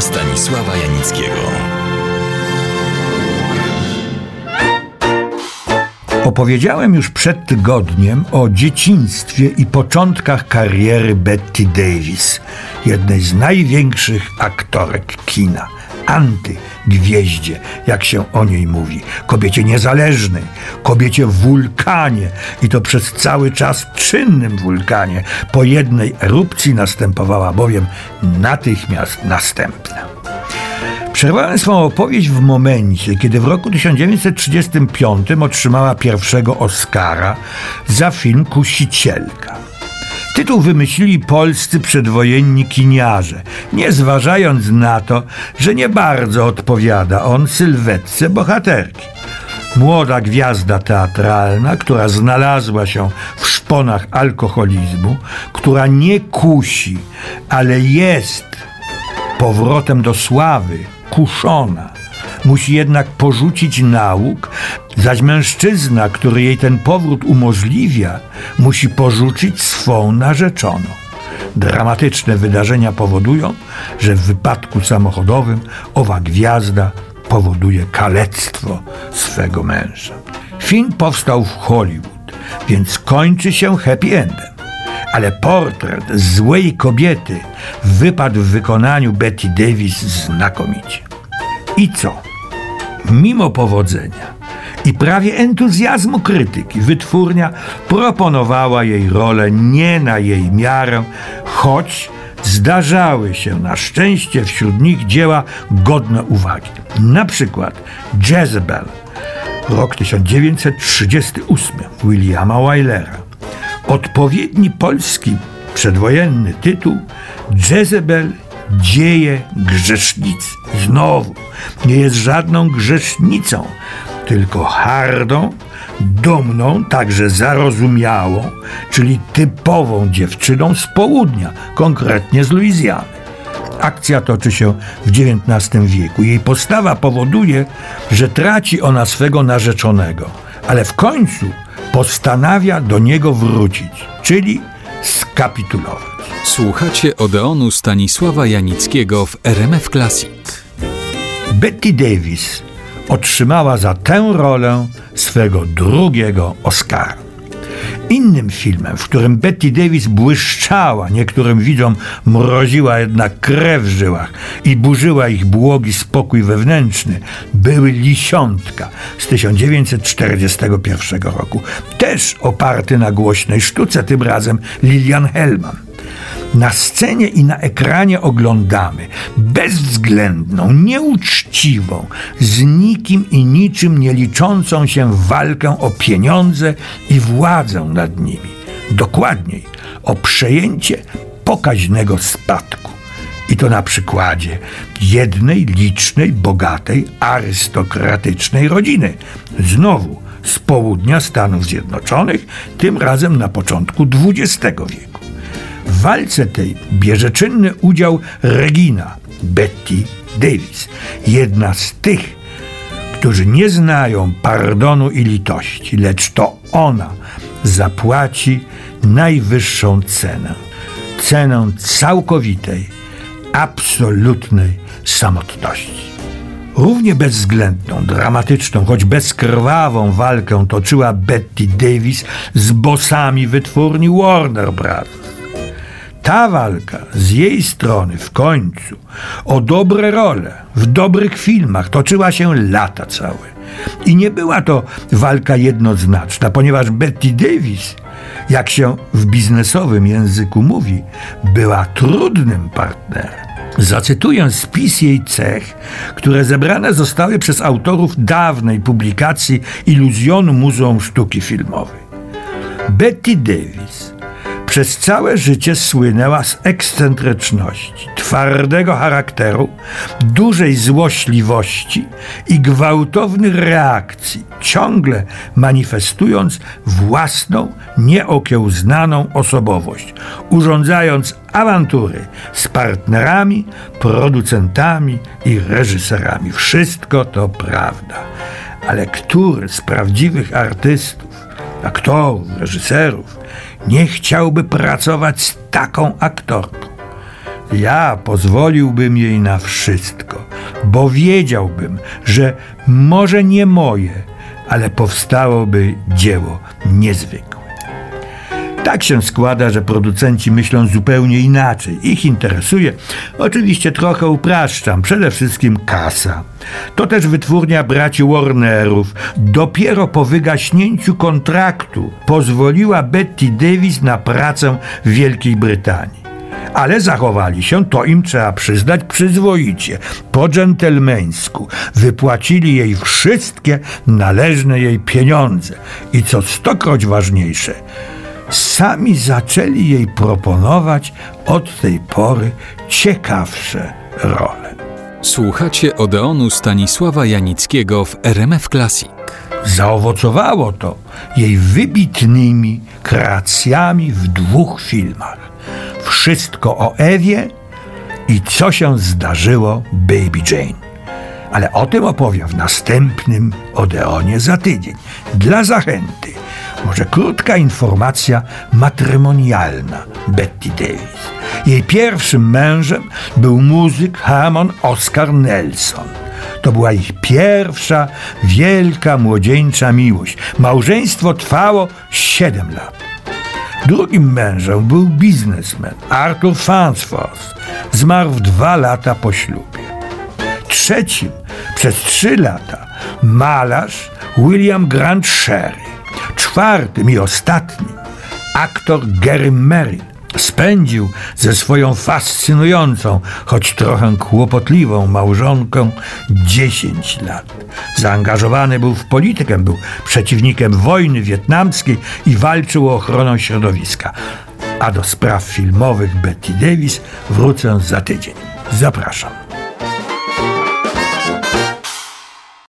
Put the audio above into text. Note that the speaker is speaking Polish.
Stanisława Janickiego. Opowiedziałem już przed tygodniem o dzieciństwie i początkach kariery Betty Davis, jednej z największych aktorek kina antygwieździe, jak się o niej mówi, kobiecie niezależnej, kobiecie wulkanie i to przez cały czas czynnym wulkanie. Po jednej erupcji następowała bowiem natychmiast następna. Przerwałem swą opowieść w momencie, kiedy w roku 1935 otrzymała pierwszego Oscara za film Kusicielka. Tytuł wymyślili polscy przedwojenni kiniarze, nie zważając na to, że nie bardzo odpowiada on sylwetce bohaterki. Młoda gwiazda teatralna, która znalazła się w szponach alkoholizmu, która nie kusi, ale jest powrotem do sławy, kuszona. Musi jednak porzucić nauk, zaś mężczyzna, który jej ten powrót umożliwia, musi porzucić swą narzeczoną. Dramatyczne wydarzenia powodują, że w wypadku samochodowym owa gwiazda powoduje kalectwo swego męża. Film powstał w Hollywood, więc kończy się happy endem. Ale portret złej kobiety wypadł w wykonaniu Betty Davis znakomicie. I co? Mimo powodzenia i prawie entuzjazmu krytyki, wytwórnia proponowała jej rolę nie na jej miarę, choć zdarzały się na szczęście wśród nich dzieła godne uwagi. Na przykład Jezebel, rok 1938, Williama Wylera. Odpowiedni polski przedwojenny tytuł Jezebel dzieje grzesznicy. Znowu, nie jest żadną grzesznicą, tylko hardą, dumną, także zarozumiałą, czyli typową dziewczyną z południa, konkretnie z Luizjany. Akcja toczy się w XIX wieku. Jej postawa powoduje, że traci ona swego narzeczonego, ale w końcu postanawia do niego wrócić, czyli skapitulować. Słuchacie Odeonu Stanisława Janickiego w RMF Classic. Betty Davis otrzymała za tę rolę swego drugiego Oscara. Innym filmem, w którym Betty Davis błyszczała, niektórym widzom mroziła jednak krew w żyłach i burzyła ich błogi spokój wewnętrzny, były Lisiątka z 1941 roku. Też oparty na głośnej sztuce, tym razem Lilian Hellman. Na scenie i na ekranie oglądamy bezwzględną, nieuczciwą, z nikim i niczym nie liczącą się walkę o pieniądze i władzę nad nimi. Dokładniej o przejęcie pokaźnego spadku. I to na przykładzie jednej licznej, bogatej, arystokratycznej rodziny. Znowu z południa Stanów Zjednoczonych, tym razem na początku XX wieku. W walce tej bierze czynny udział Regina Betty Davis, jedna z tych, którzy nie znają pardonu i litości, lecz to ona zapłaci najwyższą cenę. Cenę całkowitej, absolutnej samotności. Równie bezwzględną, dramatyczną, choć bezkrwawą walkę toczyła Betty Davis z bosami wytwórni Warner Bros. Ta walka z jej strony w końcu o dobre role w dobrych filmach toczyła się lata całe. I nie była to walka jednoznaczna, ponieważ Betty Davis, jak się w biznesowym języku mówi, była trudnym partnerem. Zacytuję spis jej cech, które zebrane zostały przez autorów dawnej publikacji Iluzjonu Muzeum Sztuki Filmowej. Betty Davis przez całe życie słynęła z ekscentryczności, twardego charakteru, dużej złośliwości i gwałtownych reakcji, ciągle manifestując własną, nieokiełznaną osobowość, urządzając awantury z partnerami, producentami i reżyserami. Wszystko to prawda. Ale który z prawdziwych artystów, aktorów, reżyserów nie chciałby pracować z taką aktorką. Ja pozwoliłbym jej na wszystko, bo wiedziałbym, że może nie moje, ale powstałoby dzieło niezwykłe. Tak się składa, że producenci myślą zupełnie inaczej. Ich interesuje, oczywiście trochę upraszczam, przede wszystkim kasa. To też wytwórnia braci Warnerów dopiero po wygaśnięciu kontraktu pozwoliła Betty Davis na pracę w Wielkiej Brytanii. Ale zachowali się, to im trzeba przyznać, przyzwoicie, po dżentelmeńsku. Wypłacili jej wszystkie należne jej pieniądze. I co stokroć ważniejsze, sami zaczęli jej proponować od tej pory ciekawsze role. Słuchacie Odeonu Stanisława Janickiego w RMF Classic. Zaowocowało to jej wybitnymi kreacjami w dwóch filmach. Wszystko o Ewie i co się zdarzyło Baby Jane. Ale o tym opowiem w następnym Odeonie za tydzień. Dla zachęty, może krótka informacja matrymonialna Betty Davis. Jej pierwszym mężem był muzyk Harmon Oscar Nelson. To była ich pierwsza wielka młodzieńcza miłość. Małżeństwo trwało 7 lat. Drugim mężem był biznesmen Arthur Farnsworth. Zmarł w dwa lata po ślubie. Trzecim przez trzy lata malarz William Grant Sherry. Czwartym i ostatnim aktor Gary Merrill spędził ze swoją fascynującą, choć trochę kłopotliwą małżonką 10 lat. Zaangażowany był w politykę, był przeciwnikiem wojny wietnamskiej i walczył o ochronę środowiska. A do spraw filmowych Betty Davis wrócę za tydzień. Zapraszam.